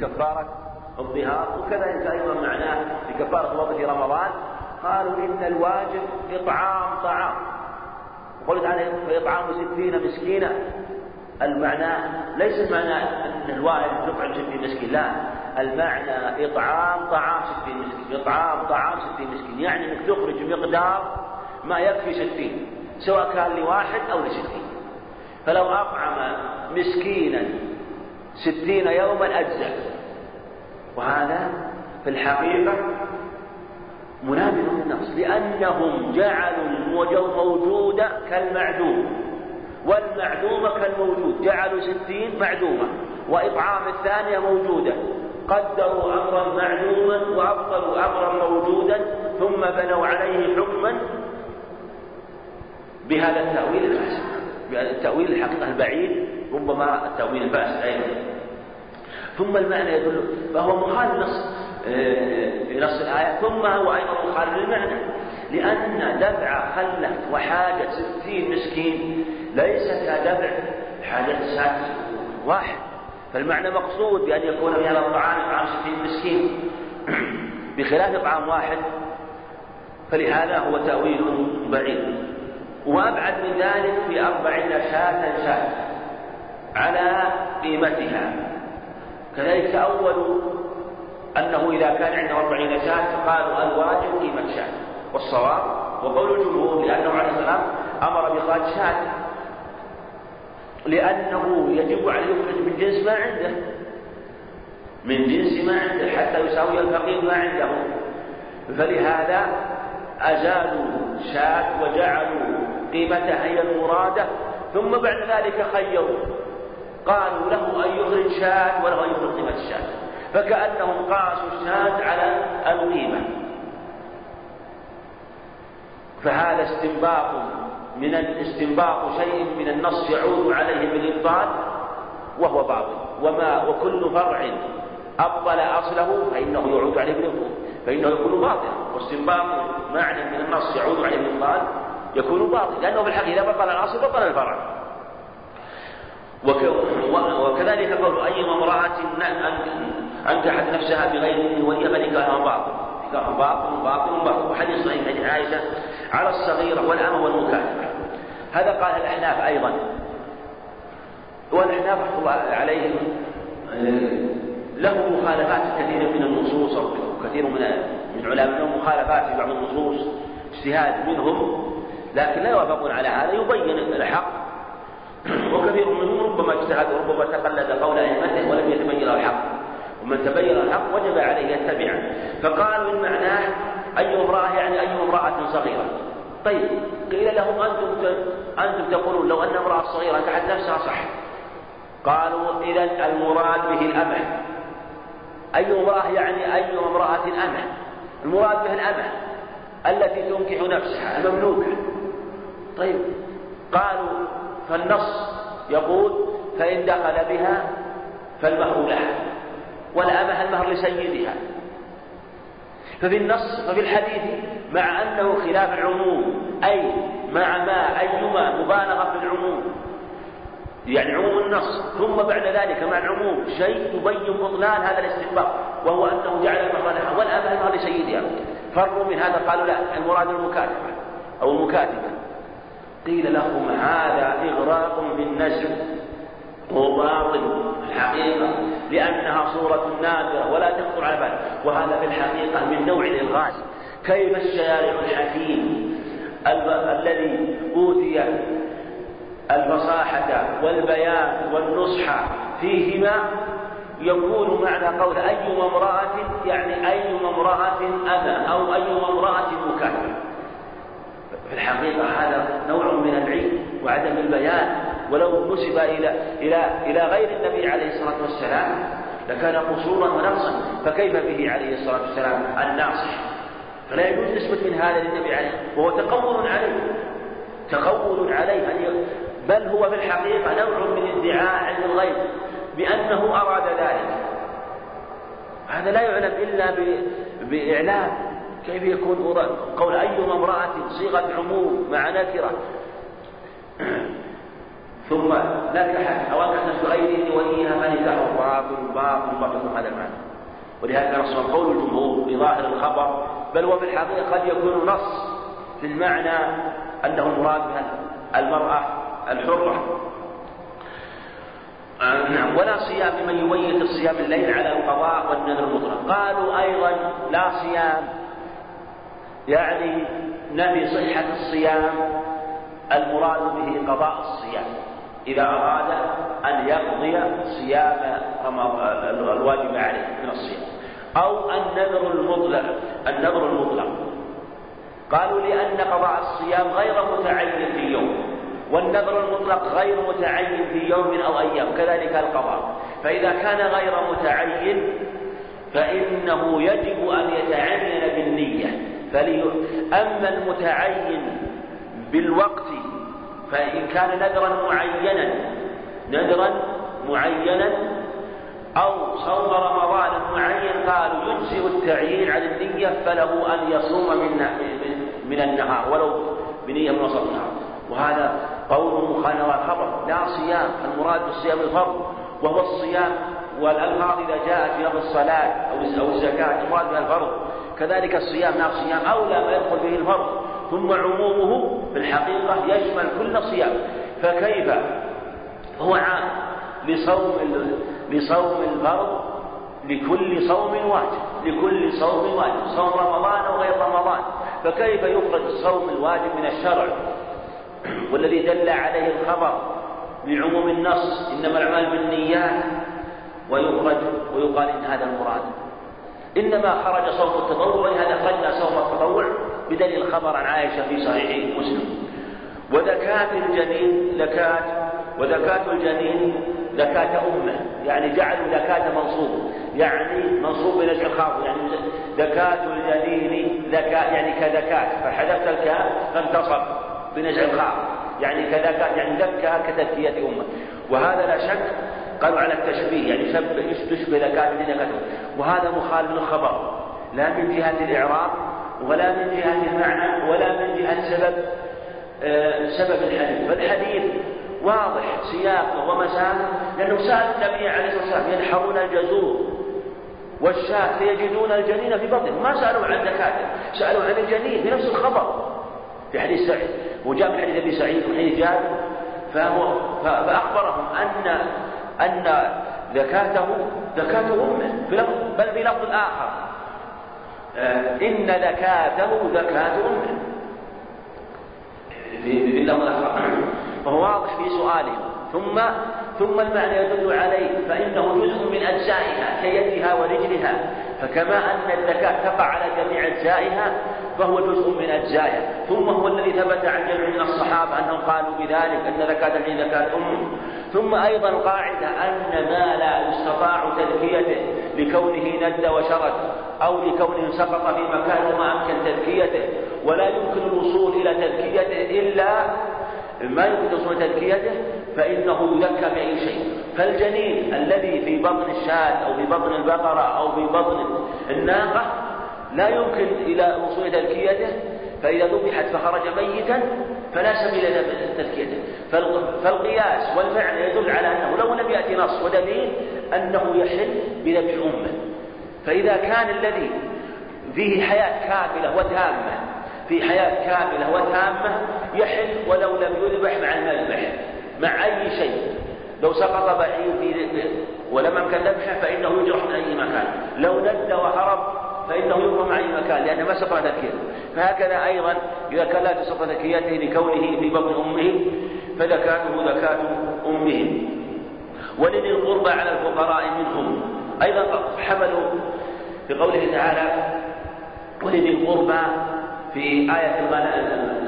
كفارة الظهار وكذلك أيضا معناه بكفارة وقت رمضان. قالوا إن الواجب إطعام طعام. وقلت عليه فإطعام ستين مسكينا المعنى ليس المعنى أن الواحد يطعم ستين مسكين لا. المعنى إطعام طعام ستين مسكين إطعام طعام ستين مسكين. يعني أنك تخرج مقدار ما يكفي ستين سواء كان لواحد أو لستين. فلو أطعم مسكينا ستين يوما أجزأ وهذا في الحقيقة منافق للنص لأنهم جعلوا الموجود كالمعدوم والمعدومة كالموجود. جعلوا ستين معدومة وإطعام الثانية موجودة. قدروا أمرا معدوما وأبطلوا أمرا موجودا ثم بنوا عليه حكما بهذا التأويل بهذا التأويل الحقيقة البعيد ربما التأويل الفاسد أيضا. ثم المعنى يدل فهو مخالف نص في نص الآية. ثم هو أيضا مخالف للمعنى لأن دفع خلة وحاجة ستين مسكين ليس كدفع حاجة ساعة واحد. فالمعنى مقصود بأن يكون من هذا الطعام إطعام ستين مسكين. بخلاف إطعام واحد فلهذا هو تأويل بعيد. وأبعد من ذلك في أربعين شاة شاة على قيمتها. كذلك تأولوا أنه إذا كان عنده أربعين شاة قالوا الواجب قيمة شاة. والصواب وقول الجمهور لأنه عليه السلام أمر بإخراج شاة. لأنه يجب عليه يخرج من جنس ما عنده. من جنس ما عنده حتى يساوي الفقير ما عنده. فلهذا أزالوا شاة وجعلوا قيمتها هي المرادة ثم بعد ذلك خيروا. قالوا له أن يخرج شاة وله أن يخرج قيمة الشاة فكأنهم قاسوا الشاة على القيمة. فهذا استنباط من الاستنباط شيء من النص يعود عليه بالإبطال وهو باطل. وما وكل فرع أبطل أصله فإنه يعود عليه بالإبطال. فإنه يكون باطلا واستنباط معنى من النص يعود عليه بالإبطال يكون باطل لأنه في الحقيقة إذا بطل الأصل بطل الفرع. وكذلك قول أي امرأة أنكحت نفسها بغير إذن ولي فنكاحها باطل. نكاح باطل باطل باطل. وحديث صحيح حديث عائشة على الصغيرة والأمة والمكاتبة هذا قال الأحناف أيضا. والأحناف رحمة الله عليهم له مخالفات كثيرة من النصوص كثير من من علماء لهم مخالفات في بعض النصوص اجتهاد منهم. لكن لا يوافقون على هذا يبين الحق. وكثير منهم ربما اجتهد وربما تقلد قول أئمته ولم يتبين الحق. ومن تبين الحق وجب عليه يتبعه. فقالوا ان معناه أي امرأة يعني أي امرأة صغيرة. طيب قيل لهم أنتم أنتم تقولون لو أن امرأة صغيرة انكحت نفسها صح. قالوا إذا المراد به الأمة. أي امرأة يعني أي امرأة أمة؟ المراد به الأمة التي تنكح نفسها المملوكة. طيب. قالوا فالنص يقول فإن دخل بها فالمهر لها والأمة المهر لسيدها. ففي النص ففي الحديث مع أنه خلاف العموم أي مع ما أيما مبالغة في العموم. يعني عموم النص ثم بعد ذلك مع العموم شيء يبين بطلان هذا الاستحباب وهو أنه جعل المهر لها والأمة المهر لسيدها. فروا من هذا قالوا لا المراد المكاتبة أو المكاتبة. قيل لهم هذا إغراق بالنزع هو باطل الحقيقة لأنها صورة نادرة ولا تخطر على بال. وهذا في الحقيقة من نوع الإلغاز. كيف الشارع الحكيم الذي أوتي الفصاحة والبيان والنصح فيهما يكون معنى قول أيما امرأة يعني أيما امرأة أنا أو أيما امرأة مكاتبة في الحقيقة هذا نوع من العلم وعدم البيان. ولو نسب إلى إلى إلى غير النبي عليه الصلاة والسلام لكان قصورا ونقصا. فكيف به عليه الصلاة والسلام الناصح فلا يجوز نسبة من هذا للنبي عليه. وهو تقول عليه. تقول عليه. أن بل هو في الحقيقة نوع من ادعاء عند الغيب بأنه أراد ذلك. هذا لا يعلم إلا بإعلام. كيف يكون قول أيما امرأة صيغة عموم مع نكرة؟ ثم نكحت أو أنكحت بغيره وليها فنكاحه باطل باطل باطل هذا المعنى. ولهذا رسول قول الجمهور بظاهر الخبر بل وفي الحقيقة قد يكون نص في المعنى أنه المراد بها المرأة الحرة. نعم ولا صيام لمن يميز صيام الليل على القضاء والنذر المطلق قالوا أيضا لا صيام يعني نفي صحة الصيام المراد به قضاء الصيام. إذا أراد أن يقضي صيام الواجب عليه من الصيام. أو النذر المطلق النذر المطلق. قالوا لأن قضاء الصيام غير متعين في يوم والنذر المطلق غير متعين في يوم أو أيام كذلك القضاء. فإذا كان غير متعين فإنه يجب أن يتعين بالنية. فلي أما المتعين بالوقت فإن كان نذرا معينا نذرا معينا أو صوم رمضان معين قالوا يجزئ التعيين عن النية فله أن يصوم من من النهار ولو بنية من وسط النهار. وهذا قول مخالف الخبر لا صيام المراد بالصيام الفرض وهو الصيام والألفاظ إذا جاءت في الصلاة أو الزكاة المراد بها الفرض. كذلك الصيام لا صيام أولى ما يدخل به الفرض ثم عمومه في الحقيقة يشمل كل صيام. فكيف هو عام لصوم لصوم الفرض لكل صوم واجب لكل صوم واجب صوم رمضان أو غير رمضان. فكيف يخرج الصوم الواجب من الشرع؟ والذي دل عليه الخبر لعموم النص إنما الأعمال بالنيات ويخرج ويقال إن هذا المراد. إنما خرج صوم التطوع ولهذا خرجنا صوم التطوع بدليل الخبر عن عائشة في صحيح مسلم. وزكاة الجنين زكاة وزكاة الجنين زكاة أمة يعني جعلوا زكاة منصوب يعني منصوب بنزع الخاف يعني زكاة الجنين زكاة يعني كزكاة. فحذفت الكاف فانتصب بنزع الخاف. يعني كزكاة يعني زكى كتزكية أمة. وهذا لا شك قالوا على التشبيه يعني شبه تشبه زكاة الجنين وهذا مخالف للخبر. لا من جهة الإعراب ولا من جهة المعنى ولا من جهة سبب آه، سبب الحديث. فالحديث واضح سياقه ومساله لأنه سأل النبي عليه الصلاة والسلام ينحرون الجزور والشاة فيجدون الجنين في بطنه ما سألوا عن زكاته سألوا عن الجنين في نفس الخبر. في حديث سعيد وجاء من حديث أبي سعيد وحديث جابر فهو فأخبرهم أن أن زكاته زكاة أمه بل في لفظ آخر. آه، إن زكاته زكاة أمه. في اللفظ الآخر فهو واضح في سؤالهم ثم ثم المعنى يدل عليه. فإنه جزء من أجزائها كيدها ورجلها. فكما أن الزكاة تقع على جميع أجزائها فهو جزء من أجزائها. ثم هو الذي ثبت عن جميع من الصحابة أنهم قالوا بذلك أن زكاة الحين زكاة أم ثم أيضا قاعدة أن ما لا يستطاع تذكيته لكونه ند وشرد أو لكونه سقط في مكان وما أمكن تذكيته ولا يمكن الوصول إلى تذكيته إلا ما يمكن الوصول إلى تذكيته فإنه يذكى بأي شيء. فالجنين الذي في بطن الشاة أو في بطن البقرة أو في بطن الناقة لا يمكن إلى وصول تذكيته فإذا ذبحت فخرج ميتا فلا سبيل لتذكيته فالقياس والمعنى يدل على أنه لو لم يأتي نص ودليل أنه يحل بذبح أمه. فإذا كان الذي فيه حياة كاملة وتامة في حياة كاملة وتامة يحل ولو لم يذبح مع المذبح مع أي شيء. لو سقط بعير ولم يمكن ذبحه فإنه يجرح من أي مكان. لو ند وهرب فإنه يرمى مع أي مكان لأنه ما استطاع تذكيره فهكذا أيضا إذا كان لا تستطيع تذكيته لكونه في بطن أمه فزكاته زكاة أمه. ولذي القربى على الفقراء منهم. أيضا حملوا في قوله تعالى ولذي القربى في آية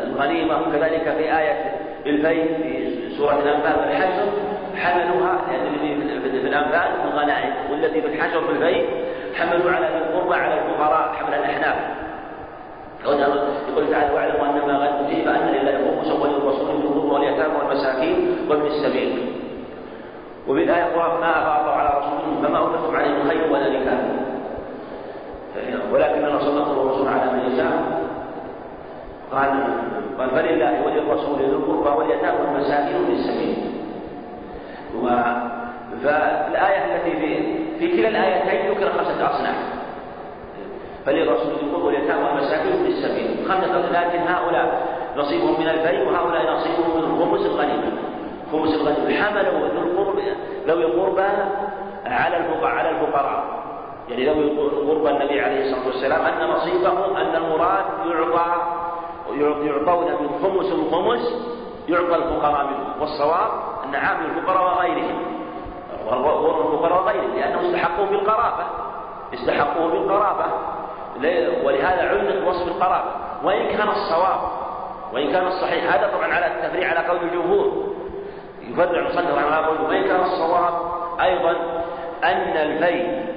الغنيمة وكذلك في آية الفيل في سورة الأنفال. والحشر حملوها لأن في الأنفال الغنائم والتي في الحشر في الفيل. حملوا على القربى على الفقراء حمل الأحناف. يقول تعالى واعلموا أن ما غد فيه فأن لله خمسا وللرسول الذكور واليتامى والمساكين وابن السبيل. وفي الآية أخرى ما الله على رسوله فما أوجدتم عليه خير ولا نكاح. ولكن الله صلى الله على من يشاء. قال قال فلله وللرسول ذو القربى واليتامى والمساكين وابن السبيل. فالآية التي في في كلا الآيتين ذكر خمسة أصناف. فللرسول القرب واليتامى والمساكين في السبيل. خمسة لكن هؤلاء نصيبهم من البيع وهؤلاء نصيبهم من خمس الغنيمة خمس الغنيمة حملوا ذو القرب ذوي القربى على الفقراء على الفقراء. يعني ذوي القربى النبي عليه الصلاة والسلام أن نصيبهم أن المراد يعطى يعطون من خمس الخمس يعطى الفقراء منه. والصواب أن عامل الفقراء وغيرهم. الفقراء وغيرهم لأنهم استحقوا بالقرابة. استحقوا بالقرابة. ولهذا علق وصف القرابة. وإن كان الصواب وإن كان الصحيح هذا طبعا على التفريع على قول الجمهور. يفرع المصنف رحمه الله وإن كان الصواب أيضا أن الفي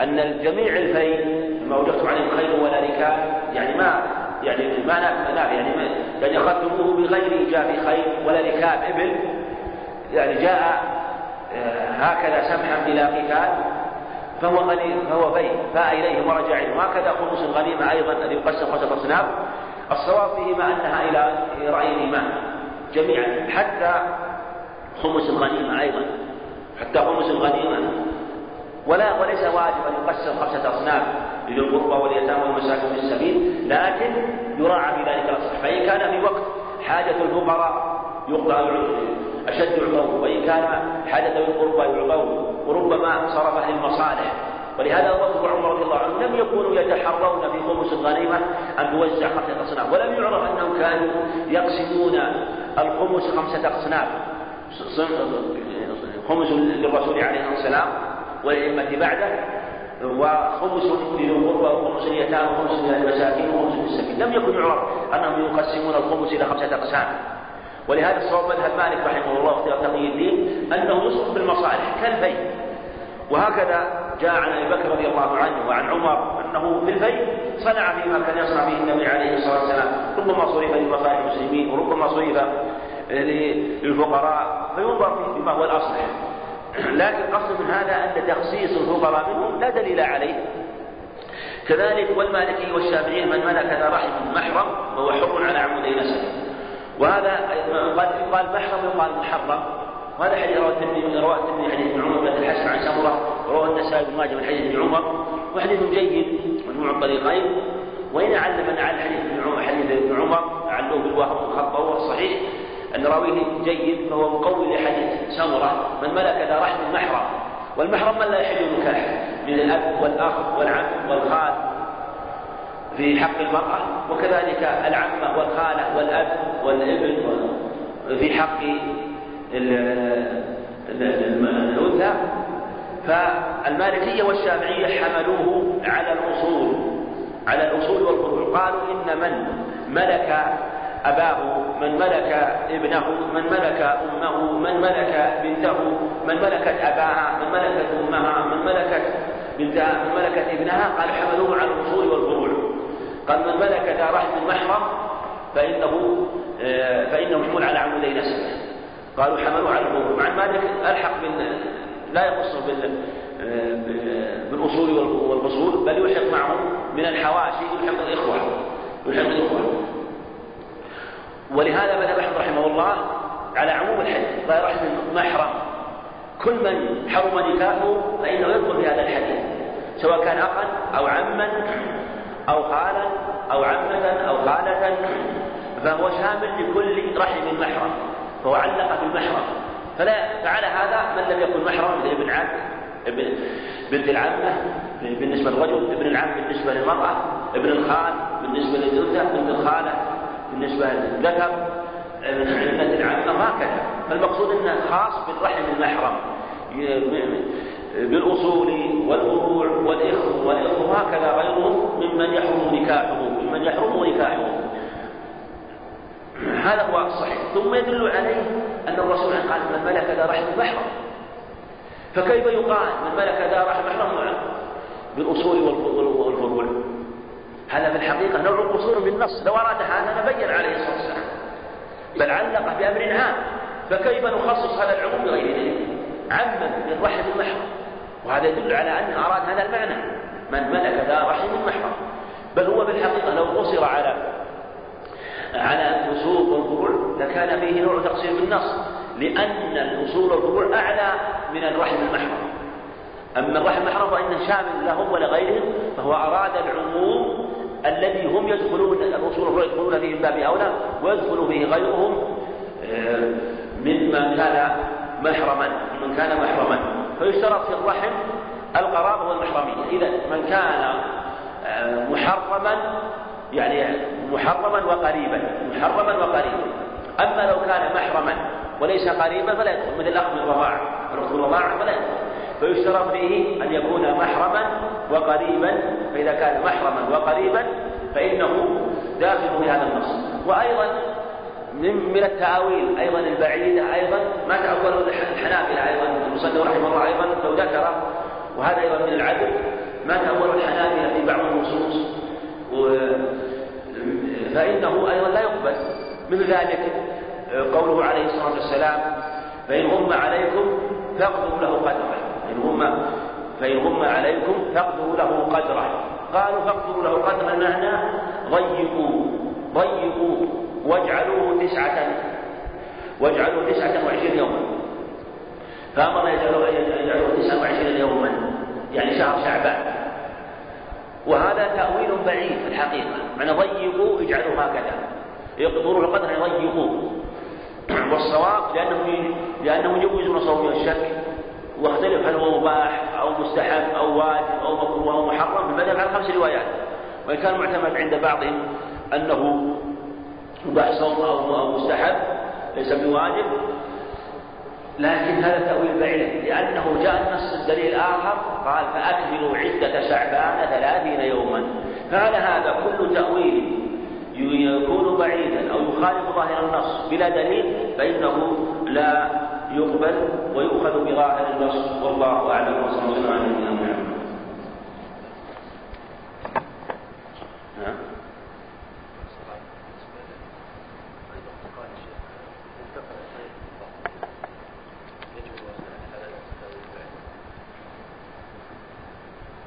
أن جميع الفي ما وجدتم عليهم خير ولا ركاب يعني ما يعني ما نافع يعني يعني أخذتموه بغير إيجاب خير ولا ركاب إبل يعني جاء آه، هكذا سمحا بلا قتال فهو غني فهو في فاء إليه ورجع إليه وهكذا خمس الغنيمة أيضا الذي يقسم خمسة أصناف الصواب فيهما أنها إلى رأي الإمام جميعا حتى خمس الغنيمة أيضا حتى خمس الغنيمة. ولا وليس واجب أن يقسم خمسة أصناف القربى واليتامى والمساكين في السبيل لكن يراعى في ذلك الأصح. فإن كان في وقت حاجة الفقراء يقضى أشد يعطون وإن كان حاجة القربى يعطون وربما صرف للمصالح ولهذا أبو بكر وعمر رضي الله عنهم لم يكونوا يتحرون في خمس الغنيمة أن توزع خمسة أصناف ولم يعرف أنهم كانوا يقسمون الخمس خمسة أصناف خمس للرسول عليه الصلاة والسلام والأئمة بعده وخمس القربى وخمس لليتامى وخمس للمساكين وخمس للسبيل لم يكن يعرف أنهم يقسمون الخمس إلى خمسة أقسام. ولهذا الصواب مذهب مالك رحمه الله اختيار تقي الدين أنه يصرف بالمصالح كالفيء وهكذا جاء عن ابي بكر رضي الله عنه وعن عمر انه في الفيء صنع فيما كان يصنع به النبي عليه الصلاه والسلام. ربما صرف لمصالح المسلمين وربما صرف للفقراء. فينظر فيه بما هو الاصلح لكن قصد من هذا أن تخصيص الفقراء منهم لا دليل عليه. كذلك والمالكي والشافعي من ملك ذا رحم محرم فهو حر على عمودي نسبه وهذا قد يقال محرم ويقال محرم. وهذا حديث رواه الترمذي رواه الترمذي حديث ابن عمر بن الحسن عن سمرة ورواه النسائي بن ماجه من حديث ابن عمر. وحديث جيد مجموع الطريقين. وإن علم من على حديث ابن عمر حديث ابن عمر علوه بالوهم والخطأ وهو الصحيح أن راويه جيد فهو مقوي لحديث سمرة. من ملك ذا رحم محرم. والمحرم من لا يحل نكاح من الأب والأخ والعم والخال. في حق المرأة وكذلك العمة والخالة والأب والابن في حق الأنثى. فالمالكية والشافعية حملوه على الأصول على الأصول والفروع. قالوا إن من ملك أباه من ملك ابنه من ملك أمه من ملك بنته من ملكت أباها من ملكت أمها من ملكت بنتها من ملكت ابنها قال حملوه على الأصول والفروع. قال من ملك ذا رحم محرم فإنه آه، فإنه محمول على عمودي نسبه قالوا حملوه على الفروع مع مالك ألحق بال لا يخص بال آه، بالأصول والفصول بل يلحق معه من الحواشي يلحق الإخوة يلحق الإخوة. ولهذا بدا أحمد رحمه الله على عموم الحديث قال رحم محرم. كل من حرم نكاحه فإنه يدخل في هذا الحديث سواء كان أخا أو عما. أو خالا أو عمة أو خالة فهو شامل لكل رحم محرم فهو علق بالمحرم. فلا فعلى هذا من لم يكن محرم مثل ابن عم ابن بنت العمة بالنسبة للرجل ابن العم بالنسبة للمرأة ابن الخال بالنسبة للأنثى بنت الخالة بالنسبة للذكر ابنة العمة هكذا. فالمقصود أنه خاص بالرحم المحرم. بالأصول والفروع والإخوة والإخوة هكذا غيرهم ممن يحرم نكاحه ممن يحرم نكاحه هذا هو الصحيح. ثم يدل عليه أن الرسول قال من ملك ذا رحم محرم. فكيف يقال من ملك ذا رحم محرم بالأصول والفروع. هذا في الحقيقة نوع قصور بالنص لو أراد هذا لبين عليه الصلاة والسلام. بل علق بأمر عام. فكيف نخصص هذا العموم بغير دليل عما من رحم المحرم وهذا يدل على أن أراد هذا المعنى. من ملك ذا رحم محرم بل هو في الحقيقة لو قصر على على الفسوق والفروع لكان فيه نوع تقصير بالنص لأن الأصول والفروع أعلى من الرحم المحرم أما الرحم المحرم فإنه شامل لهم ولغيرهم فهو أراد العموم الذي هم يدخلون الأصول والفروع يدخلون فيه من باب أولى ويدخل فيه غيرهم آه، ممن كان محرما من كان محرما. فيشترط في الرحم القرابة والمحرمية. إذا من كان آه، محرما يعني محرما وقريبا محرما وقريبا. أما لو كان محرما وليس قريبا فلا يدخل. مثل الأخذ بالرضاعة الأخذ بالرضاعة فلا يدخل. فيشترط فيه أن يكون محرما وقريبا. فإذا كان محرما وقريبا فإنه داخل في هذا النص. وأيضا من من التأويل أيضا البعيدة أيضا ما تأوله الحنابلة أيضا المصنف رحمه الله أيضا لو ذكر وهذا أيضا من العدل. ما تأوله الحنابلة في بعض النصوص. فإنه أيضا لا يقبل. مثل ذلك قوله عليه الصلاة والسلام فإن غم عليكم فاقدروا له قدره. فإن غم فإن غم عليكم فاقدروا له قدره. قالوا فاقدروا له قدره المعنى ضيقوا. ضيقوا. واجعلوه تسعة واجعلوه تسعة وعشرين يوما. فأمر يجعلوه يجعلوه تسعة وعشرين يوما يعني شهر شعبان. وهذا تأويل بعيد في الحقيقة. معنى ضيقوا اجعلوا هكذا. يقدروا القدر يضيقوه والصواب لأنهم لأنهم يجوزون صوم الشك. واختلف هل هو مباح أو مستحب أو واجب أو مكروه أو محرم المذهب على خمس روايات. وإن كان معتمد عند بعضهم أنه مباح صوم أو مستحب ليس بواجب. لكن هذا تأويل بعيد لأنه جاء النص الدليل الآخر قال فأكملوا عدة شعبان ثلاثين يوما. فعلى هذا كل تأويل يكون بعيدا أو يخالف ظاهر النص بلا دليل فإنه لا يقبل ويؤخذ بظاهر النص. والله أعلم وصلى الله على نبينا محمد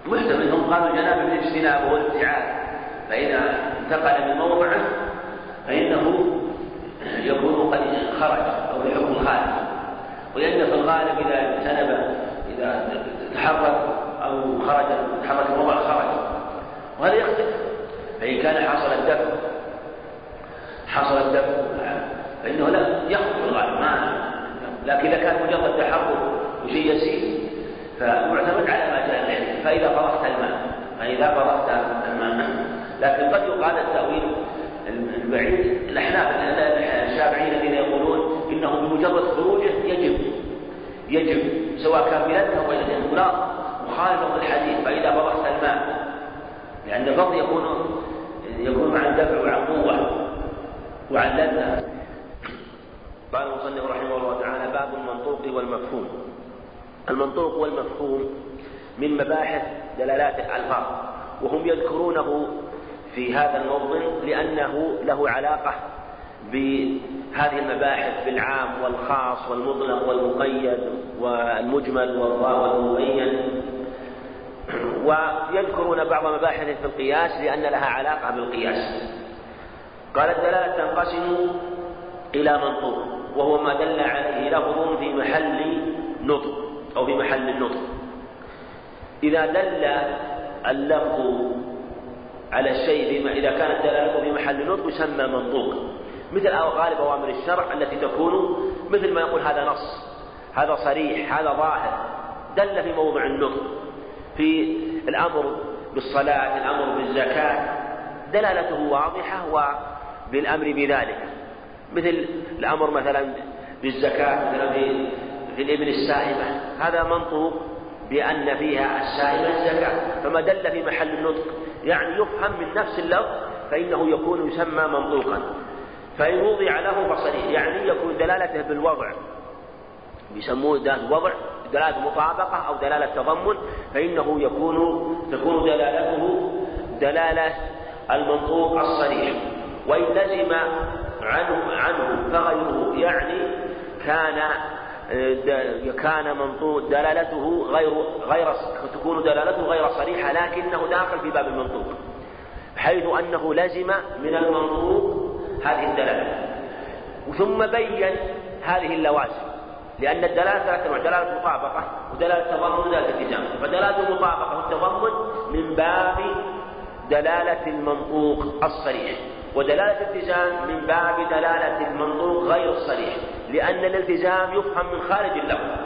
محتمل هم قالوا الجنابة بالاجتناب والابتعاد فإذا انتقل من موضعه فإنه يكون قد خرج أو بحكم خارج ولأن في الغالب إذا اجتنب إذا تحرك أو خرج تحرك الموضع خرج وهذا يختلف فإن كان حصل الدفع حصل الدفع فإنه لا يخرج في الغالب ما لكن إذا كان مجرد تحرك وشيء يسير فمعتمد على ما جاء العلم فإذا فرغت الماء فإذا فرغت الماء لكن قد يقال التأويل البعيد الأحناف الشافعيين الذين يقولون إنه بمجرد خروجه يجب يجب سواء كان بلده أو غير لأنه لا مخالف الحديث فإذا فرغت الماء لأن الفضل يكون يكون مع الدفع وعن قوة وعن لذة قال المصنف رحمه الله تعالى باب المنطوق والمفهوم المنطوق والمفهوم من مباحث دلالات الألفاظ وهم يذكرونه في هذا الموضع لأنه له علاقة بهذه المباحث بالعام والخاص والمطلق والمقيد والمجمل والمبين. ويذكرون بعض مباحث في القياس لأن لها علاقة بالقياس. قال الدلالة تنقسم إلى منطوق وهو ما دل عليه لفظ في محل نطق أو في محل النطق. إذا دل اللفظ على الشيء بما إذا كانت دلالته في محل النطق يسمى منطوق. مثل غالب أوامر الشرع التي تكون مثل ما يقول هذا نص. هذا صريح هذا ظاهر. دل في موضع النطق. في الأمر بالصلاة الأمر بالزكاة. دلالته واضحة وبالأمر بذلك. مثل الأمر مثلا بالزكاة مثلا في الإبل السائبة. هذا منطوق بأن فيها السائبة الزكاة. فما دل في محل النطق. يعني يفهم من نفس اللفظ فإنه يكون يسمى منطوقا. فإن وضع له فصريح يعني يكون دلالته بالوضع. يسموه دلالة وضع دلالة مطابقة أو دلالة تضمن. فإنه يكون تكون دلالته دلالة المنطوق الصريح. وإن لزم عنه عنه فغيره يعني كان كان منطوق دلالته غير غير تكون دلالته غير صريحة لكنه داخل في باب المنطوق حيث أنه لزم من المنطوق هذه الدلالة. ثم بين هذه اللوازم لأن الدلالة ثلاثة أنواع دلالة مطابقة ودلالة تضمن ودلالة التزام. فدلالة المطابقة والتضمن من باب دلالة المنطوق الصريح. ودلالة الالتزام من باب دلالة المنطوق غير الصريح لأن الالتزام يفهم من خارج اللفظ.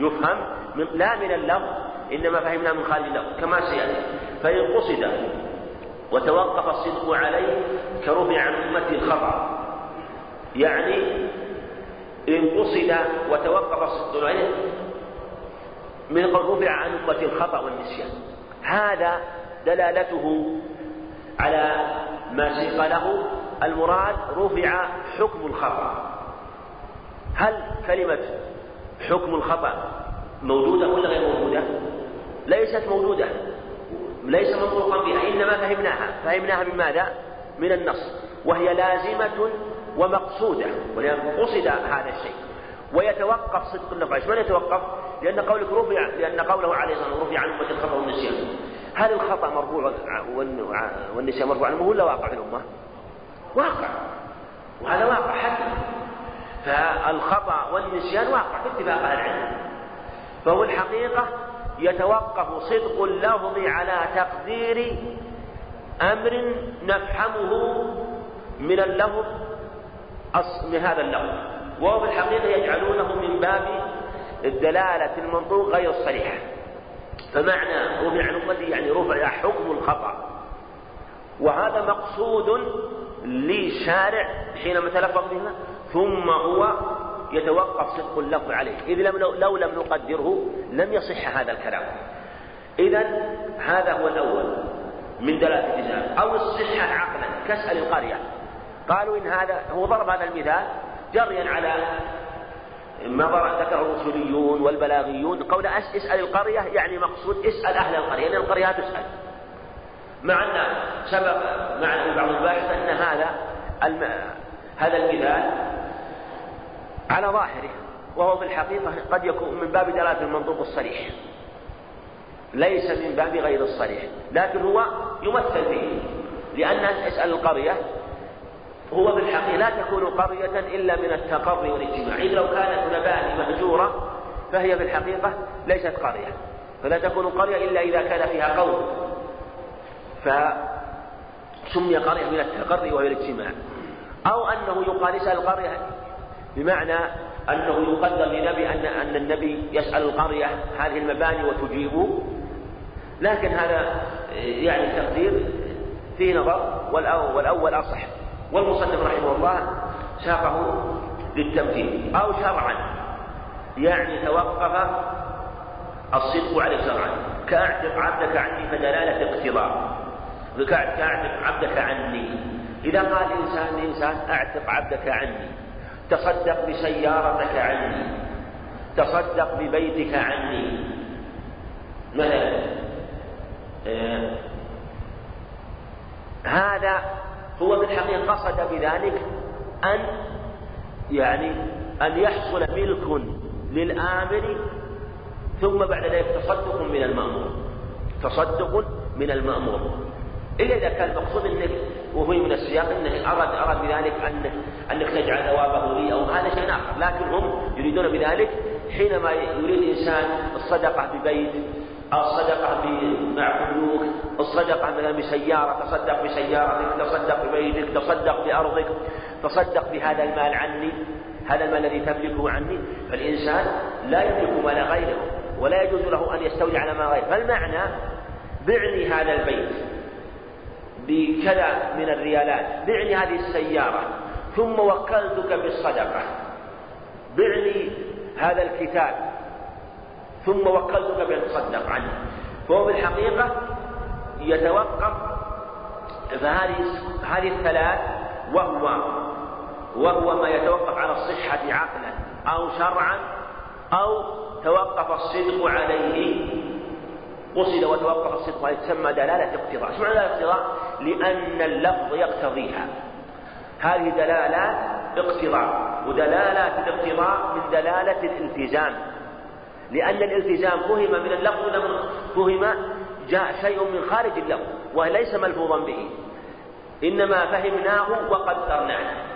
يفهم من لا من اللفظ إنما فهمنا من خارج اللفظ كما سيأتي. فإن قصد وتوقف الصدق عليه كرفع عن أمته الخطأ. يعني إن قصد وتوقف الصدق عليه من رفع عن أمة الخطأ والنسيان. هذا دلالته على ما سيق له المراد رفع حكم الخطأ. هل كلمة حكم الخطأ موجودة ولا غير موجودة؟ ليست موجودة. ليس منطوقا بها إنما فهمناها. فهمناها من ماذا؟ من النص. وهي لازمة ومقصودة ولأن قصد هذا الشيء. ويتوقف صدق عيش من يتوقف؟ لأن قولك رفع لأن قوله عليه الصلاة والسلام رفع عن أمة الخطأ والنسيان هل الخطأ مرفوع والنسيان مرفوع عنه ولا واقع في الأمة؟ واقع. وهذا واقع حتى. فالخطأ والنسيان واقع باتفاق أهل العلم. فهو الحقيقة يتوقف صدق اللفظ على تقدير أمر نفهمه من اللفظ من هذا اللفظ. وهو في الحقيقة يجعلونه من باب الدلالة المنطوق غير الصريحة فمعنى رفع عن أمتي يعني رفع حكم الخطأ. وهذا مقصود للشارع حينما تلفظ بها ثم هو يتوقف صدق اللفظ عليه. إذ لم لو لم نقدره لم يصح هذا الكلام. إذا هذا هو الأول من دلالة الإجزاء أو الصحة عقلا كاسأل القرية قالوا إن هذا هو ضرب هذا المثال جريا على ما ذكره الأصوليون والبلاغيون قول اسأل القرية يعني مقصود اسأل أهل القرية لأن القرية تسأل. مع أن سبق مع بعض الباحث أن هذا الم... هذا المثال على ظاهره وهو في الحقيقة قد يكون من باب دلالة المنطوق الصريح. ليس من باب غير الصريح. لكن هو يمثل به لأن اسأل القرية هو في الحقيقة لا تكون قرية إلا من التقري والاجتماع. إذ لو كانت مباني مهجورة فهي في الحقيقة ليست قرية. فلا تكون قرية إلا إذا كان فيها قوم. فسمي قرية من التقري وهي الاجتماع أو أنه يقال اسأل القرية بمعنى أنه يقدر لنبي أن أن النبي يسأل القرية هذه المباني وتجيب. لكن هذا يعني تقدير فيه نظر والأول أصح. والمصنف رحمه الله ساقه للتمثيل أو شرعا يعني توقف الصدق عليه شرعا. كأعتق عبدك عني فدلالة اقتضاء. كأعتق عبدك عني. إذا قال إنسان لإنسان أعتق عبدك عني. تصدق بسيارتك عني. تصدق ببيتك عني. مثلا آه هذا هو بالحقيقة قصد بذلك أن يعني أن يحصل ملك للآمر ثم بعد ذلك تصدق من المأمور. تصدق من المأمور. إلا إذا كان المقصود أنك وهو من السياق أنه أراد أراد بذلك أنك أنك تجعل ثوابه لي أو هذا شيء آخر. لكن هم يريدون بذلك حينما يريد إنسان الصدقة ببيت الصدقة مع بنوك الصدقة مثلا بسيارة تصدق بسيارتك تصدق ببيتك تصدق بأرضك تصدق بهذا المال عني هذا المال الذي تملكه عني. فالإنسان لا يملك مال غيره ولا يجوز له أن يستولي على ما غيره. فالمعنى بعني هذا البيت بكذا من الريالات بعني هذه السيارة ثم وكلتك بالصدقة. بعني هذا الكتاب. ثم وكلتك بأن تصدق عنه فهو في الحقيقة يتوقف فهذه هذه الثلاث وهو وهو ما يتوقف على الصحة عقلا أو شرعا أو توقف الصدق عليه قصد وتوقف الصدق عليه تسمى دلالة اقتضاء، إيش معنى دلالة اقتضاء؟ لأن اللفظ يقتضيها. هذه دلالات اقتضاء، ودلالات الاقتضاء من دلالة الالتزام. لأن الالتزام فهم من اللفظ فهم جاء شيء من خارج اللفظ وليس ملفوظا به. إنما فهمناه وقدرناه.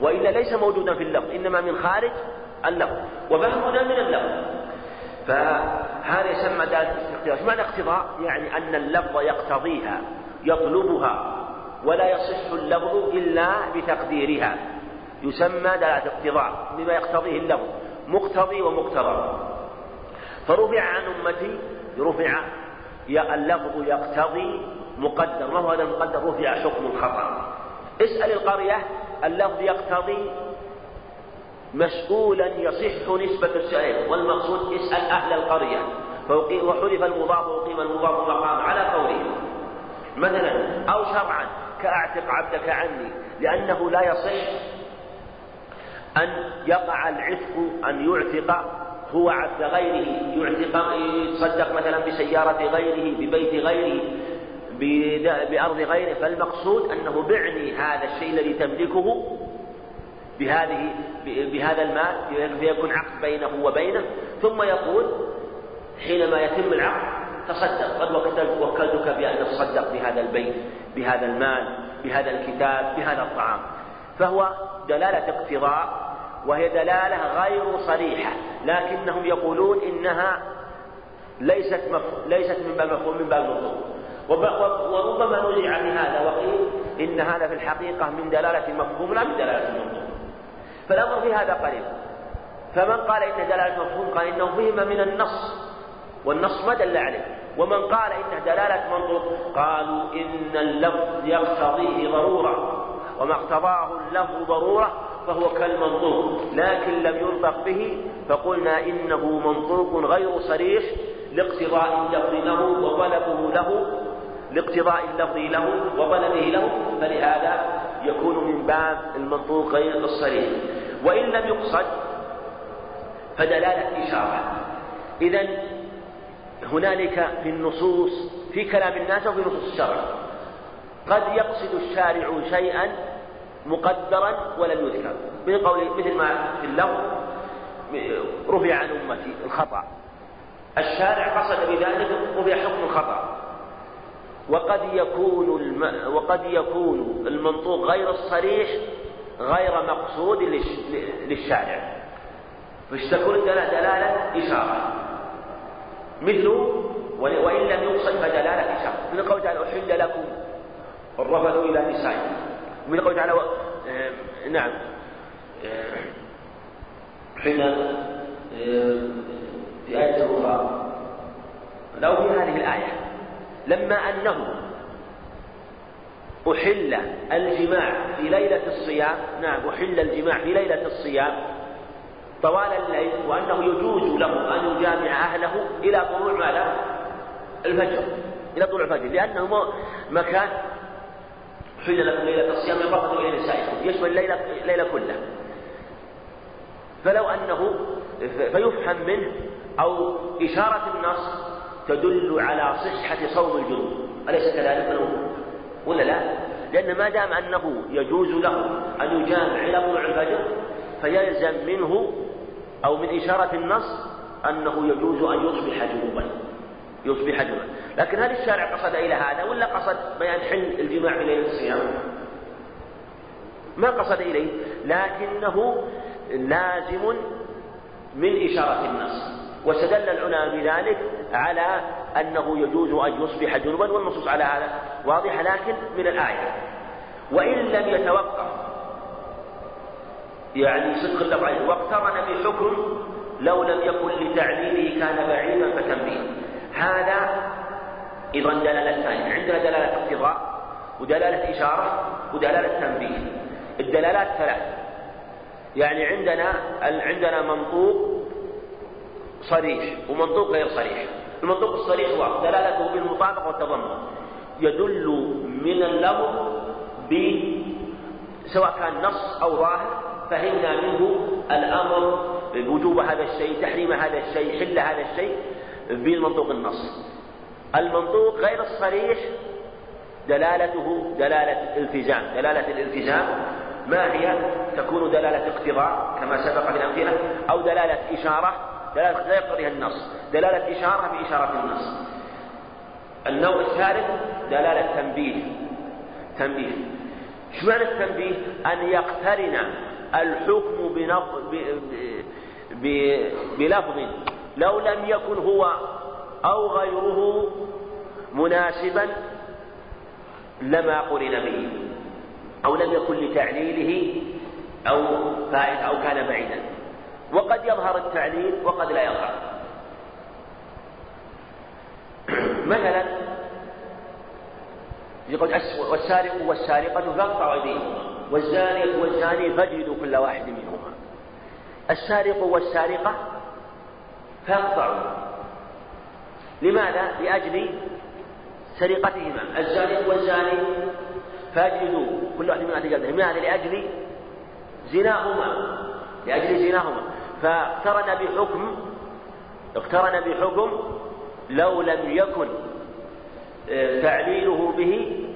وإلا ليس موجودا في اللفظ إنما من خارج اللفظ وفهمنا من اللفظ فهذا يسمى دلالة الاقتضاء معنى اقتضاء؟ يعني أن اللفظ يقتضيها يطلبها ولا يصح اللفظ إلا بتقديرها يسمى دلالة اقتضاء بما يقتضيه اللفظ مقتضي ومقتضى فرفع عن أمتي رفع اللفظ يقتضي مقدر. ما هو هذا المقدر؟ رفع حكم الخطأ اسأل القرية اللفظ يقتضي مسؤولا يصح نسبة السائل والمقصود اسأل أهل القرية. وحذف المضاف وقيم المضاف مقام على قوله مثلا أو شرعا كأعتق عبدك عني لأنه لا يصح أن يقع العتق أن يعتق هو عبد غيره يعتق يتصدق مثلا بسيارة غيره ببيت غيره بأرض غيره. فالمقصود أنه بعني هذا الشيء الذي تملكه بهذه بهذا المال فيكون عقد بينه وبينه. ثم يقول حينما يتم العقد تصدق. قد وكلتك بأن تصدق بهذا البيت بهذا المال بهذا الكتاب بهذا الطعام. فهو دلالة اقتضاء وهي دلالة غير صريحة لكنهم يقولون إنها ليست مف... ليست من باب المفهوم من باب المفهوم وربما نزع في هذا وقيل إن هذا في الحقيقة من دلالة المفهوم لا من دلالة المفهوم فالأمر في هذا قريب. فمن قال إن دلالة المفهوم قال إنه فهم من النص. والنص ما دل عليه. ومن قال إنه دلالة منطوق قالوا إن اللفظ يقتضيه ضرورة. وما اقتضاه اللفظ ضرورة فهو كالمنطوق. لكن لم ينطق به فقلنا إنه منطوق غير صريح لاقتضاء اللفظ له وطلبه له لاقتضاء اللفظ له وطلبه له فلهذا يكون من باب المنطوق غير الصريح. وإن لم يقصد فدلالة إشارة. إذا هنالك في النصوص في كلام الناس وفي نصوص الشرع. قد يقصد الشارع شيئا مقدرا ولم يذكر. من قول مثل ما في اللفظ رفع عن أمتي الخطأ. الشارع قصد بذلك رفع حكم الخطأ. وقد يكون الم... وقد يكون المنطوق غير الصريح غير مقصود للشارع. فاستكون دلالة؟ إشارة. مثل وإن لم يقصد فدلالة إشارة. من قول تعالى أحل لكم الرفث إلى نسائكم. من قول تعالى آه نعم آه حين في آية أخرى لو في هذه الآية لما أنه أحل الجماع في ليلة الصيام نعم أحل الجماع في ليلة الصيام طوال الليل وأنه يجوز له أن يجامع أهله إلى طلوع ماذا؟ الفجر إلى طلوع الفجر لأنه مكان حل لكم ليلة الصيام يرفض إلى نسائكم. يشمل الليلة الليلة كلها. فلو أنه فيفهم منه أو إشارة النص تدل على صحة صوم الجنوب. أليس كذلك ولا لا؟ لأن ما دام أنه يجوز له أن يجامع إلى طلوع الفجر فيلزم منه أو من إشارة النص أنه يجوز أن يصبح جنوبا. يصبح جنوبا لكن هل الشارع قصد إلى هذا ولا قصد بيان حل الجماع في ليلة الصيام؟ ما قصد إليه. لكنه لازم من إشارة النص. واستدل العلماء بذلك على أنه يجوز أن يصبح جنوبا والنصوص على هذا واضحة لكن من الآية. وإن لم يتوقف يعني صدق اللفظ واقترن بحكم لو لم يكن لتعليله كان بعيدا فتنبيه هذا دلالة ثانية. عندنا دلالة اقتضاء ودلالة إشارة ودلالة تنبيه. الدلالات ثلاث. يعني عندنا عندنا منطوق صريح ومنطوق غير صريح. المنطوق الصريح هو دلالته بالمطابقة والتضمن. يدل من اللفظ ب سواء كان نص أو ظاهر فهمنا منه الأمر بوجوب هذا الشيء تحريم هذا الشيء حل هذا الشيء. بالمنطوق النص. المنطوق غير الصريح دلالته دلالة التزام دلالة الالتزام ما هي؟ تكون دلالة اقتضاء كما سبق في الأمثلة أو دلالة إشارة. دلالة لا يقتضيها النص. دلالة إشارة بإشارة النص. النوع الثالث دلالة تنبيه. تنبيه. إيش معنى التنبيه؟ أن يقترن الحكم بلفظ لو لم يكن هو أو غيره مناسبا لما قرن به أو لم يكن لتعليله أو فائدة أو كان بعيدا. وقد يظهر التعليل وقد لا يظهر. مثلا يقول والسارق والسارقة فاقطعوا أيديهما والزانية والزاني فاجلدوا كل واحد منهما. السارق والسارقة فاقطعوا لماذا؟ لأجل سرقتهما. الزاني والزاني. فاجلدوا. كل واحد منهما تجلده لماذا؟ لأجل زناهما. لأجل زناهما. فاقترن بحكم اقترن بحكم لو لم يكن آه، تعليله به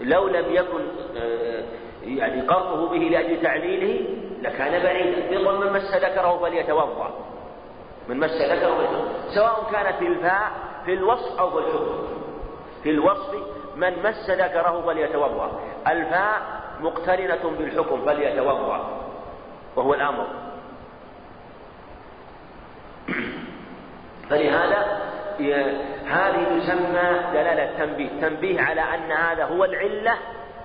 لو لم يكن آه، يعني قرضه به لأجل تعليله لكان بعيدا. يقول من مس ذكره فليتوضأ. من مس ذكره فليتوضأ سواء كان في الفاء في الوصف أو في الحكم في الوصف من مس ذكره فليتوضأ. الفاء مقترنة بالحكم فليتوضأ. وهو الأمر. فلهذا هذه تسمى دلالة تنبيه تنبيه على أن هذا هو العلة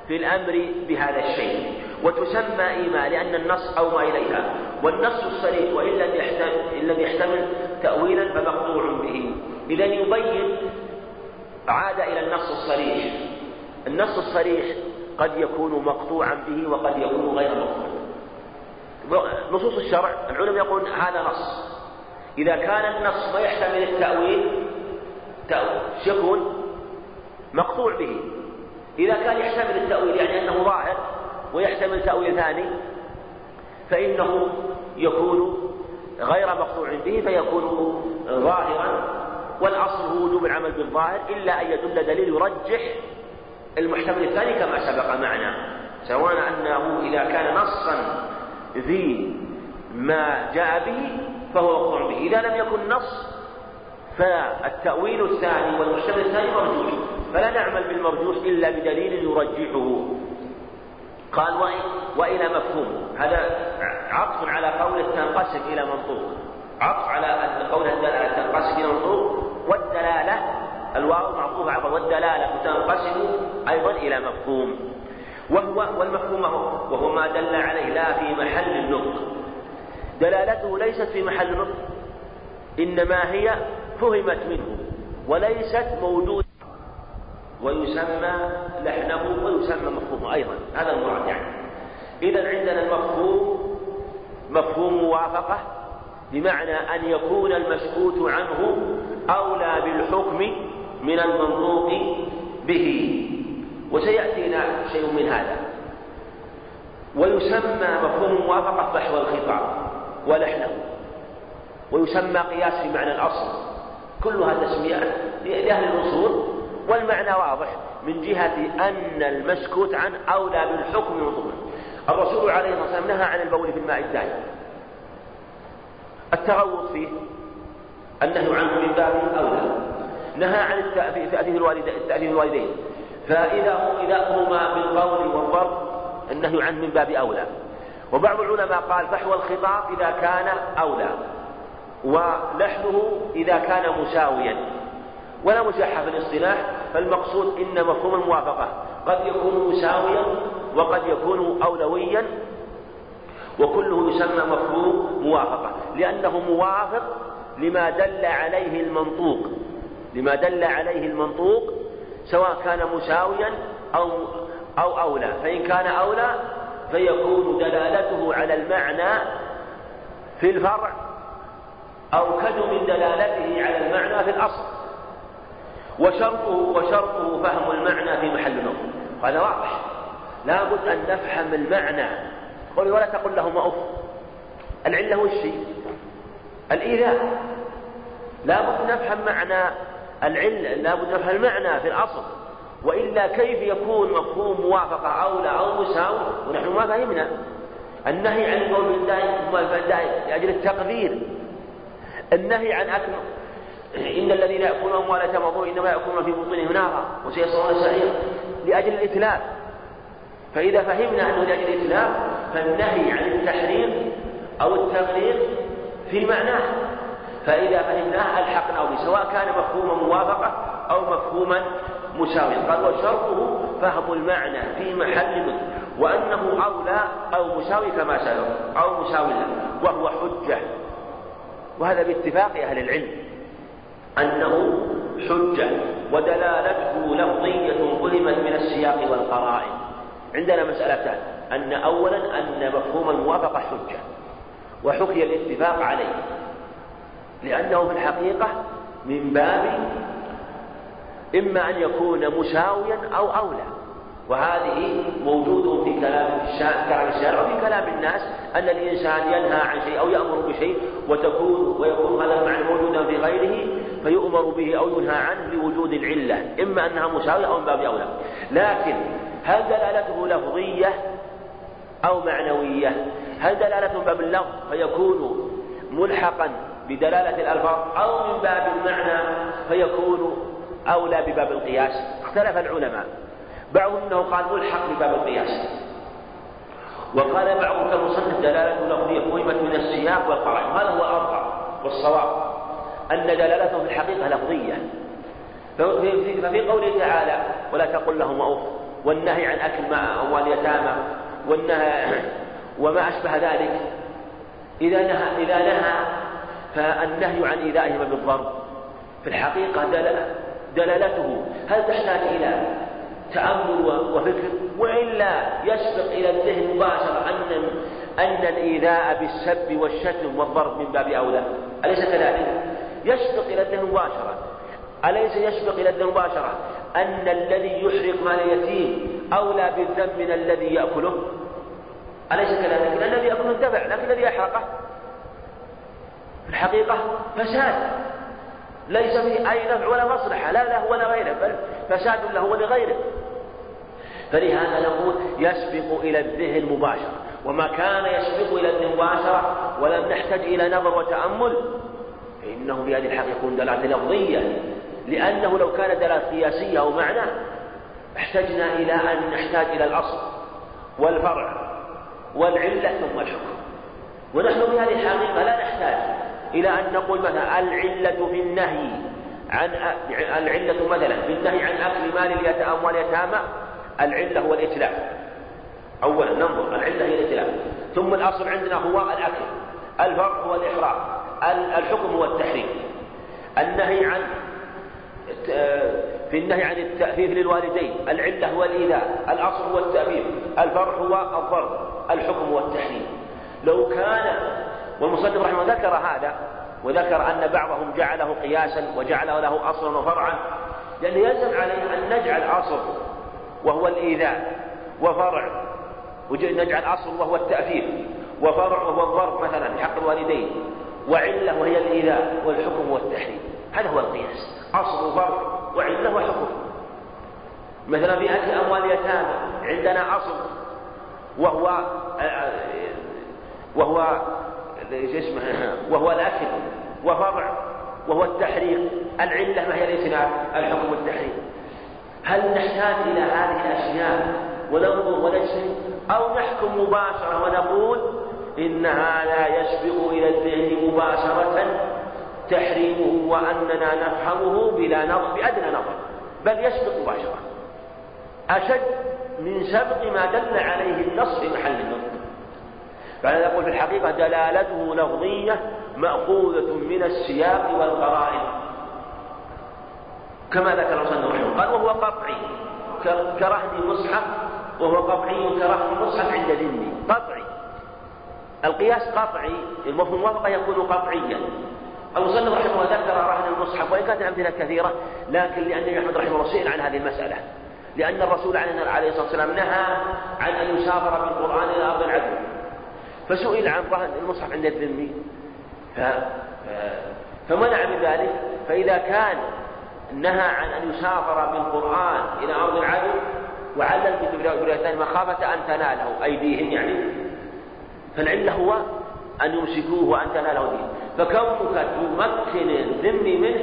في الأمر بهذا الشيء. وتسمى إيمان لأن النص أومى إليها. والنص الصريح وإن لم يحتمل, إن لم يحتمل تأويلا فمقطوع به. إذا يبين عاد إلى النص الصريح. النص الصريح قد يكون مقطوعا به وقد يكون غير مقطوع. نصوص الشرع العلماء يقولون هذا نص. إذا كان النص ما يحتمل التأويل يكون مقطوع به. إذا كان يحتمل التأويل يعني أنه ظاهر ويحتمل تأويل ثاني فإنه يكون غير مقطوع به فيكون ظاهرا والأصل هو وجوب العمل بالظاهر إلا أن يدل دليل يرجح المحتمل الثاني كما سبق معنا سواء أنه إذا كان نصا ذي ما جاء به فهو مقطوع به. إذا لم يكن نص فالتأويل الثاني والمحتمل الثاني مرجوح فلا نعمل بالمرجوح إلا بدليل يرجحه. قال وإلى مفهوم. هذا عطف على قوله تنقسم إلى منطوق. عطف على أن قوله الدلالة تنقسم إلى منطوق. والدلالة الواو معطوفة على والدلالة تنقسم أيضا إلى مفهوم. وهو والمفهوم هو وهو ما دل عليه لا في محل النطق. دلالته ليست في محل النطق. إنما هي فهمت منه. وليست موجودة ويسمى لحنه ويسمى مفهومه أيضا. هذا المراد يعني. إذا عندنا المفهوم مفهوم موافقة بمعنى أن يكون المسكوت عنه أولى بالحكم من المنطوق به. وسيأتينا شيء من هذا. ويسمى مفهوم موافقة فحوى الخطاب ولحنه. ويسمى قياس في معنى الأصل كلها تسميات لأهل الأصول والمعنى واضح من جهة أن المسكوت عنه أولى بالحكم من الرسول عليه الصلاة والسلام نهى عن البول في الماء الدائم. التغوط فيه النهي عنه من باب أولى. نهى عن تأديب الوالدين. فإذا إذا هما بالقول والضرب النهي عنه من باب أولى. وبعض العلماء قال فحوى الخطاب إذا كان أولى. ولحمه إذا كان مساويا. ولا مشاحة في الاصطلاح فالمقصود إن مفهوم الموافقة قد يكون مساويا وقد يكون أولويا وكله يسمى مفهوم موافقة لأنه موافق لما دل عليه المنطوق لما دل عليه المنطوق سواء كان مساويا أو أو أولى فإن كان أولى فيكون دلالته على المعنى في الفرع أوكد من دلالته على المعنى في الأصل. وشرطه وشرطه فهم المعنى في محل نظر هذا واضح. لا بد أن نفهم المعنى. قل ولا تقل لهما أف. العلة وش الإيذاء لا بد نفهم معنى العلة. لا بد نفهم المعنى في الأصل. وإلا كيف يكون مفهوم موافقة أولى أو مساوي ونحن ما فهمنا النهي عن القول بالداء لأجل التقدير. النهي عن أكل إن الذين يأكلون أموال اليتامى إنما يأكلون في بطونهم نارا وسيصلون سعيرا لأجل الإتلاف. فإذا فهمنا أنه لأجل الإتلاف فالنهي عن التحريم أو التغليظ في معناه فإذا فهمناه ألحقناه به سواء كان مفهوم موافقة أو مفهوما مساويا. قال وشرطه فهم المعنى في محل منه وأنه أولى أو مساوي كما سبق أو مساوي وهو حجة. وهذا باتفاق أهل العلم. أنه حجة ودلالته لفظية فهمت من السياق والقرائن. عندنا مسألتان. أن أولا أن مفهوم الموافقة حجة وحكي الاتفاق عليه. لأنه في الحقيقة من باب إما أن يكون مساويا أو أولى. وهذه موجود في كلام كلام الشارع وفي كلام الناس أن الإنسان ينهى عن شيء أو يأمر بشيء وتكون ويكون هذا المعنى موجودا في غيره فيؤمر به أو ينهى عنه لوجود العلة إما أنها مساوية أو من باب أولى. لكن هل دلالته لفظية أو معنوية؟ هل دلالته من باب اللفظ فيكون ملحقا بدلالة الألفاظ أو من باب المعنى فيكون أولى بباب القياس؟ اختلف العلماء. بعضهم أنه قال ملحق بباب القياس. وقال بعضهم كمصنف دلالة لفظية فهمت من السياق والقرائن. هذا هو الأرقى والصواب. أن دلالته في الحقيقة لفظية. ففي قوله تعالى ولا تقل لهم أوف والنهي عن أكل مع أموال اليتامى والنهي وما أشبه ذلك. إذا نهى إذا نهى فالنهي عن إيذائهم بالضرب. في الحقيقة دلالته هل تحتاج إلى تأمل وفكر؟ وإلا يسبق إلى الذهن مباشرة أن أن الإيذاء بالسب والشتم والضرب من باب أولى. أليس كذلك؟ يسبق إلى الذهن مباشرة. أليس يسبق إلى الذهن مباشرة؟ أن الذي يحرق مال اليتيم أولى بالذنب من الذي يأكله. أليس كذلك؟ الذي يأكله انتفع لكن الذي يحرقه في الحقيقة فساد. ليس فيه أي نفع ولا مصلحة. لا له ولا غيره بل فساد له ولغيره. فلهذا نقول يسبق إلى الذهن مباشرة. وما كان يسبق إلى الذهن مباشرة ولم نحتاج إلى نظر وتأمل فإنه في هذه الحقيقة يكون دلالة لفظية. لأنه لو كان دلالة قياسية أو معنى احتجنا إلى أن نحتاج إلى الأصل والفرع والعلة ثم الحكم. ونحن في هذه الحقيقة لا نحتاج إلى أن نقول مثلا العلة في النهي عن العلة مثلا في النهي عن أكل مال اليتامى العلة هو الإتلاف أولا ننظر العلة هي الإتلاف ثم الأصل عندنا هو الأكل. الفرق هو الإحرام. الحكم هو التحريم النهي عن في النهي عن التأثير للوالدين. العلة هو الإيذاء. الأصل هو التأثير الفرع هو الضرب. الحكم هو التحريم لو كان والمصنف رحمه الله ذكر هذا وذكر أن بعضهم جعله قياسا وجعله له أصلا وفرعا لأنه يلزم عليه أن نجعل أصل وهو الإيذاء وفرع. ونجعل أصل وهو التأثير وفرع وهو الضرب مثلا بحق الوالدين. وعلة وهي الإيذاء والحكم والتحريم. هذا هو القياس. أصل وفرع وعلة وحكم. مثلا في أكل أموال اليتامى عندنا أصل وهو وهو اسمه؟ وهو الأكل. وفرع وهو التحريق العلة ما هي الإتلاف الحكم والتحريم. هل نحتاج إلى هذه الأشياء وننظر ونجزم؟ أو نحكم مباشرة ونقول إن هذا يسبق إلى الذهن مباشرة تحريمه وأننا نفهمه بلا نظر بأدنى نظر بل يسبق مباشرة. أشد من سبق ما دل عليه النص في محل النطق فأنا أقول في الحقيقة دلالته لفظية مأخوذة من السياق والقرائن. كما ذكر المصنف رحمه قال وهو قطعي كرهن المصحف وهو قطعي كرهن المصحف عند ذمي. قطعي. القياس قطعي المفهوم الموافقة يكون قطعيا. المصنف رحمه الله ذكر رهن المصحف وإن كانت الأمثلة كثيرة لكن لأن أحمد رحمه الله سئل عن هذه المسألة. لأن الرسول عليه الصلاة والسلام نهى عن أن يسافر بالقرآن إلى أرض العدو. فسئل عن رهن المصحف عند الذمي. ف... فمنع من ذلك. فإذا كان نهى عن أن يسافر بالقرآن إلى أرض العدو وعلل في مخافة أن تناله أيديهم يعني فالعلة هو أن يمسكوه وأن تناله دين. فكونك تمكن الذم منه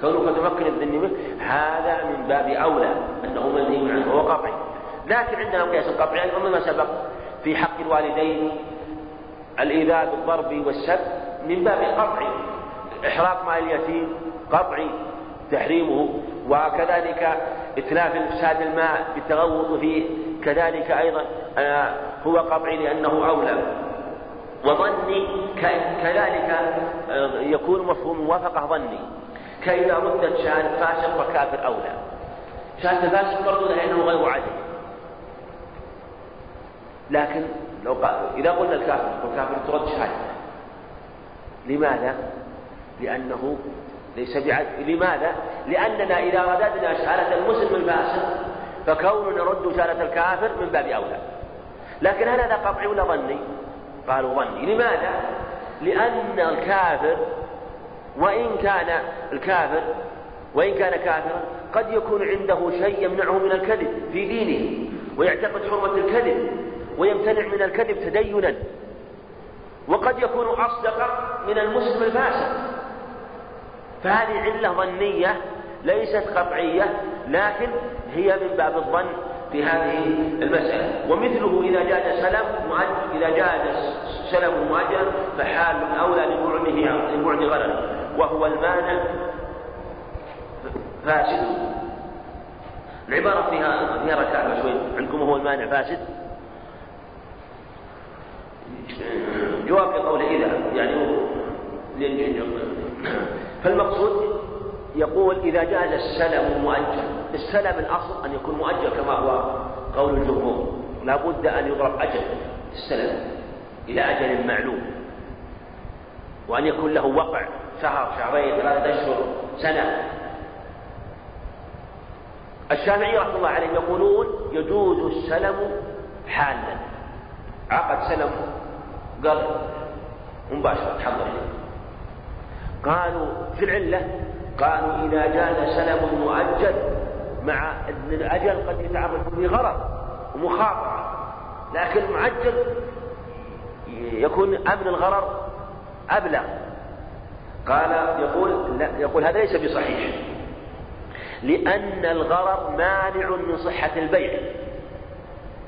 كونك تمكن الذم منه هذا من باب أولى أنه منهي عنه وهو قطعي. لكن عندنا القياس القطعي أيضا ما سبق في حق الوالدين الإيذاء بالضرب والسب من باب قطعي. إحراق مال اليتيم قطعي تحريمه وكذلك إتلاف إفساد الماء بالتغوط فيه كذلك أيضا آه، هو قطعي لأنه أولى. وظني كذلك آه، يكون مفهوم موافقة ظني. كإذا ردت شان فاسق وكافر أولى. شأن فاسق مردودة لأنه غير عدل لكن لو قال إذا قلنا الكافر والكافر ترد شهادته لماذا؟ لأنه ليس بعدل لماذا؟ لأننا إذا رددنا شهادة المسلم الفاسق فكوننا نرد شهادة الكافر من باب أولى. لكن هل هذا قطعي ولا ظني؟ قالوا ظني لماذا؟ لأن الكافر وإن كان الكافر وإن كان كافرا قد يكون عنده شيء يمنعه من الكذب في دينه ويعتقد حرمة الكذب ويمتنع من الكذب تدينا وقد يكون أصدق من المسلم الفاسق فهذه علة ظنية ليست قطعية لكن هي من باب الظن في هذه المسألة. ومثله إذا جاز سلم إذا جاز سلم مؤجل فحال أولى لبعده لبعد غرر وهو المانع فاسد. العبارة فيها فيها ركعة شوي. عندكم هو المانع فاسد؟ جواب لقوله إذا. يعني فالمقصود يقول إذا جاز السلم مؤجل السلم الأصل أن يكون مؤجل كما هو قول الجمهور. لا بد أن يضرب أجل السلم إلى أجل معلوم. وأن يكون له وقع شهر شهرين ثلاثة أشهر سنة. الشافعي رحمة الله عليه يقولون يجوز السلم حالا. عقد سلم قال مباشرة تحضر قالوا في العلة قالوا إذا جاز سلم مؤجل مع أن الأجل قد يتعرض به غرض ومخاطرة لكن المعجل يكون أمن الغرر أبلغ. قال يقول لا يقول هذا ليس بصحيح. لأن الغرر مانع من صحة البيع.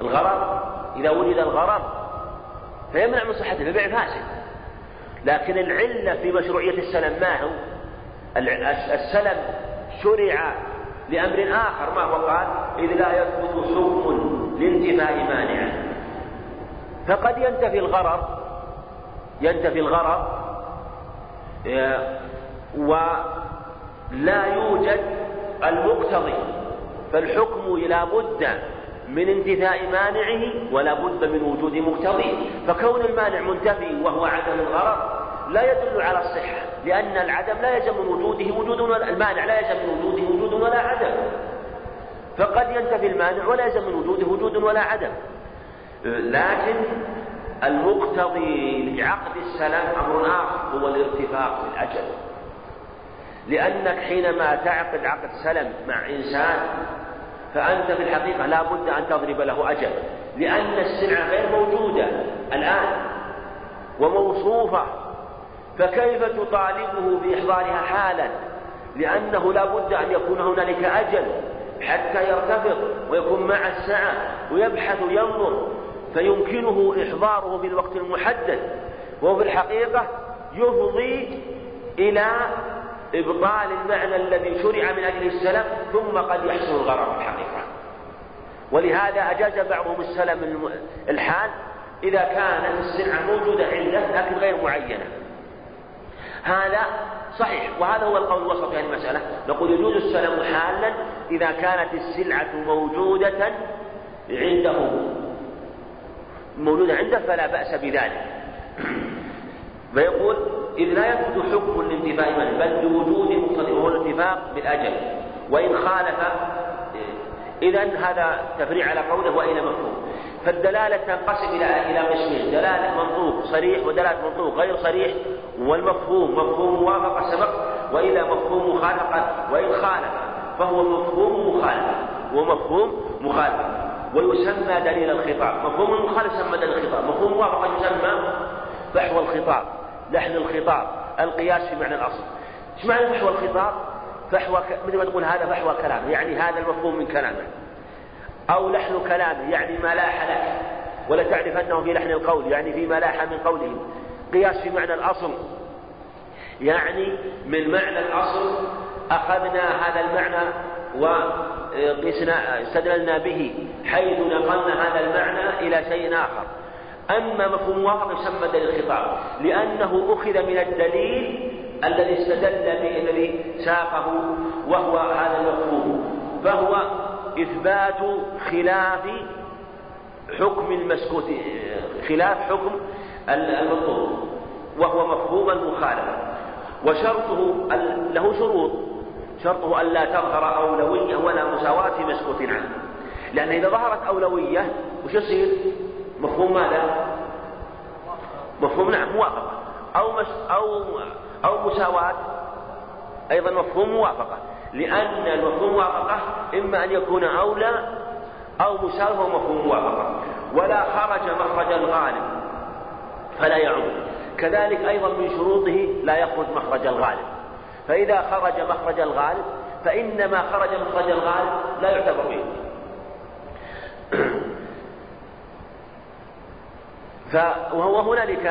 الغرر إذا وجد الغرر فيمنع من صحة البيع فاسد. لكن العلة في مشروعية السلم ما هو؟ السلم شرع لأمر آخر ما هو؟ قال إذ لا يثبت حكم لانتفاء مانع فقد ينتفي الغرر ينتفي الغرر ولا يوجد المقتضي. فالحكم لا بد من انتفاء مانعه ولا بد من وجود مقتضيه فكون المانع منتفي وهو عدم الغرر لا يدل على الصحة لأن العدم لا يلزم من وجوده وجود ولا المانع لا يلزم من وجوده وجود ولا عدم. فقد ينتفي المانع ولا يلزم من وجوده وجود ولا عدم. لكن المقتضي لعقد السلام أمر آخر هو الارتفاق في الأجل. لأنك حينما تعقد عقد سلم مع إنسان فأنت في الحقيقة لا بد أن تضرب له أجل لأن السلعة غير موجودة الآن وموصوفة فكيف تطالبه بإحضارها حالا؟ لأنه لا بد أن يكون هنالك أجل حتى يرتفض ويكون مع الساعة ويبحث وينظر. فيمكنه إحضاره بالوقت المحدد. وهو في الحقيقة يفضي إلى إبطال المعنى الذي شرع من أجل السلم ثم قد يحصل الغرر في الحقيقة. ولهذا أجاز بعضهم السلم الحال إذا كانت السلعة موجودة عنده لكن غير معينة. هذا صحيح. وهذا هو القول الوسط في هذه المسألة. نقول يجوز السلم حالا إذا كانت السلعة موجودة عنده. موجودة عنده فلا بأس بذلك. فيقول إذ لا يثبت حكم الانتفاء بل بوجود مقتضي وهو الاتفاق بالأجل. وإن خالف إذا هذا تفريع على قوله وإلى مفهوم فالدلالة تنقسم إلى إلى قسمين دلالة منطوق صريح ودلالة منطوق غير صريح والمفهوم مفهوم موافقة سبق وإلى مفهوم مخالفة وإن خالف فهو مفهوم مخالفة ومفهوم مخالفة ويسمى دليل الخطاب. مفهوم المخالف يسمى دليل الخطاب. مفهوم موافقة يسمى فحوى الخطاب لحن الخطاب القياس في معنى الأصل. إيش معنى فحوى الخطاب؟ فحوى مثل ما تقول هذا فحوى كلامه يعني هذا المفهوم من كلامه. أو لحن كلامه يعني ما لاح لك ولا تعرفنهم في لحن القول يعني فيما لاح من قولهم. قياس في معنى الأصل. يعني من معنى الأصل أخذنا هذا المعنى وقسنا استدللنا به حيث نقلنا هذا المعنى إلى شيء آخر. أما مفهوم موافق يسمى دليل الخطاب لأنه أخذ من الدليل الذي استدل به الذي ساقه وهو هذا المفهوم. فهو إثبات خلاف حكم المسكوت خلاف حكم المطلوب وهو مفهوم المخالفة. وشرطه له شروط. شرطه ألا تظهر أولوية ولا مساواة في مسكوت عنه لأن إذا ظهرت أولوية وش يصير؟ مفهوم ماذا؟ مفهوم نعم موافقة. أو مس أو أو مساواة أيضا مفهوم موافقة. لأن المفهوم موافقة إما أن يكون أولى أو مساوي هو مفهوم موافقة. ولا خرج مخرج الغالب فلا يعود. كذلك أيضا من شروطه لا يخرج مخرج الغالب. فإذا خرج مخرج الغالب فإنما خرج مخرج الغالب لا يعتبر به. وهو هنالك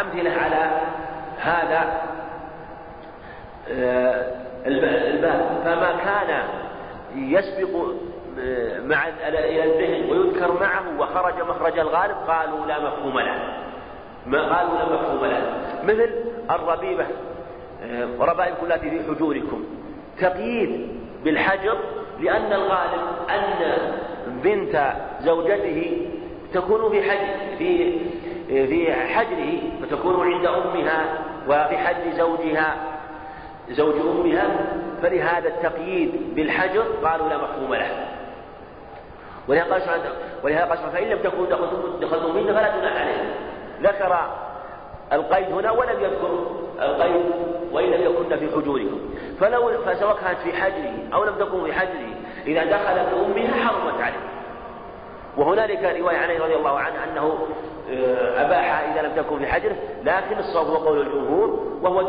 أمثلة على هذا. آه، فما كان يسبق مع إلى الذهن ويذكر معه وخرج مخرج الغالب قالوا لا مفهوم له. ما قالوا لا مفهوم له. مثل الربيبة وربائبكم التي في حجوركم. تقييد بالحجر لأن الغالب أن بنت زوجته تكون في حجر في في حجره فتكون عند أمها وفي حجر زوجها. زوج أمها فلهذا التقييد بالحجر قالوا لا مفهوم له. ولهذا قال ولهذا قال فإن لم تكونوا دخلتم منه فلا جناح عليه. ذكر القيد هنا ولم يذكر القيد وإن لم يكن في حجوركم. فلو فسواء كانت في حجره أو لم تكن في حجره إذا دخل بأمها حرمت عليه. وهنالك رواية عنه رضي الله عنه أنه أباحها إذا لم تكن في حجره لكن الصواب هو قول الجمهور وهو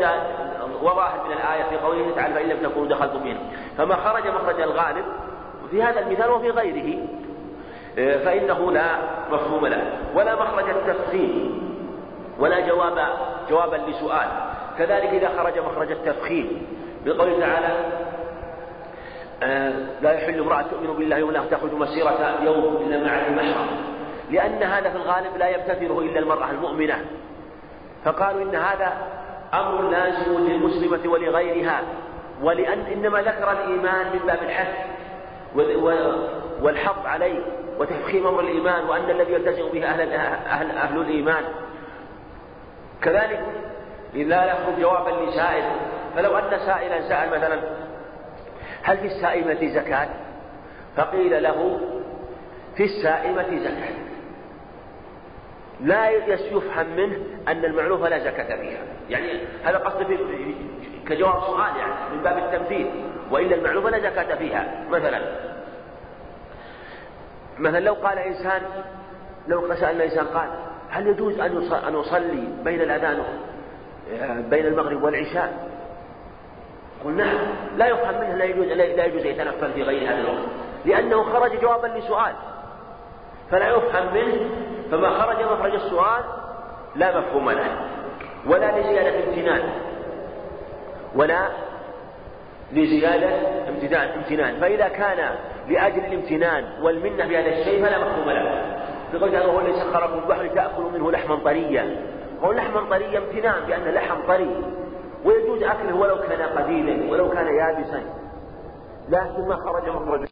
وظاهر من الآية في قوله تعالى فإن لم تكونوا دخلتم منه فما خرج مخرج الغالب في هذا المثال وفي غيره آه، فإنه لا مفهوم له ولا مخرج التفخيم ولا جواب جوابا لسؤال. كذلك إذا خرج مخرج التفخيم بقوله تعالى آه، لا يحل امرأة تؤمن بالله ولا تخرج مسيرة يوم إلا مع المحرم. لأن هذا في الغالب لا يبتكره إلا المرأة المؤمنة. فقالوا إن هذا أمر لازم للمسلمة ولغيرها ولأن إنما ذكر الإيمان من باب الحث والحظ عليه وتفخيم أمر الإيمان وأن الذي يلتزم به أهل, أهل, أهل الإيمان. كذلك إذا يخرج جوابا لسائل فلو أن سائلا سأل مثلا هل في السائمة زكاة؟ فقيل له في السائمة زكاة. لا يفهم منه أن المعلوفة لا زكاة فيها. يعني هذا قصد في كجواب سؤال يعني من باب التمثيل. وإلا المعلوفة لا زكاة فيها. مثلا. مثلا لو قال إنسان لو سألنا إنسان قال هل يجوز أن أصلي بين الأذان بين المغرب والعشاء؟ قل نعم. لا يفهم منه لا يجوز لا يجوز يتنفل في غير هذا الوقت. لأنه خرج جوابا لسؤال. فلا يفهم منه فما خرج مخرج السؤال لا مفهوم له ولا لزيادة امتنان ولا لزيادة امتنان امتنان. فإذا كان لأجل الامتنان والمنة بهذا الشيء فلا مفهوم له. يقول تعالى هو الذي سخركم البحر تأكلوا منه لحما طريا. هو لحما طريا امتنان بأنه لحم طري. ويجوز أكله ولو كان قديما ولو كان يابسا. لكن ما خرج مخرج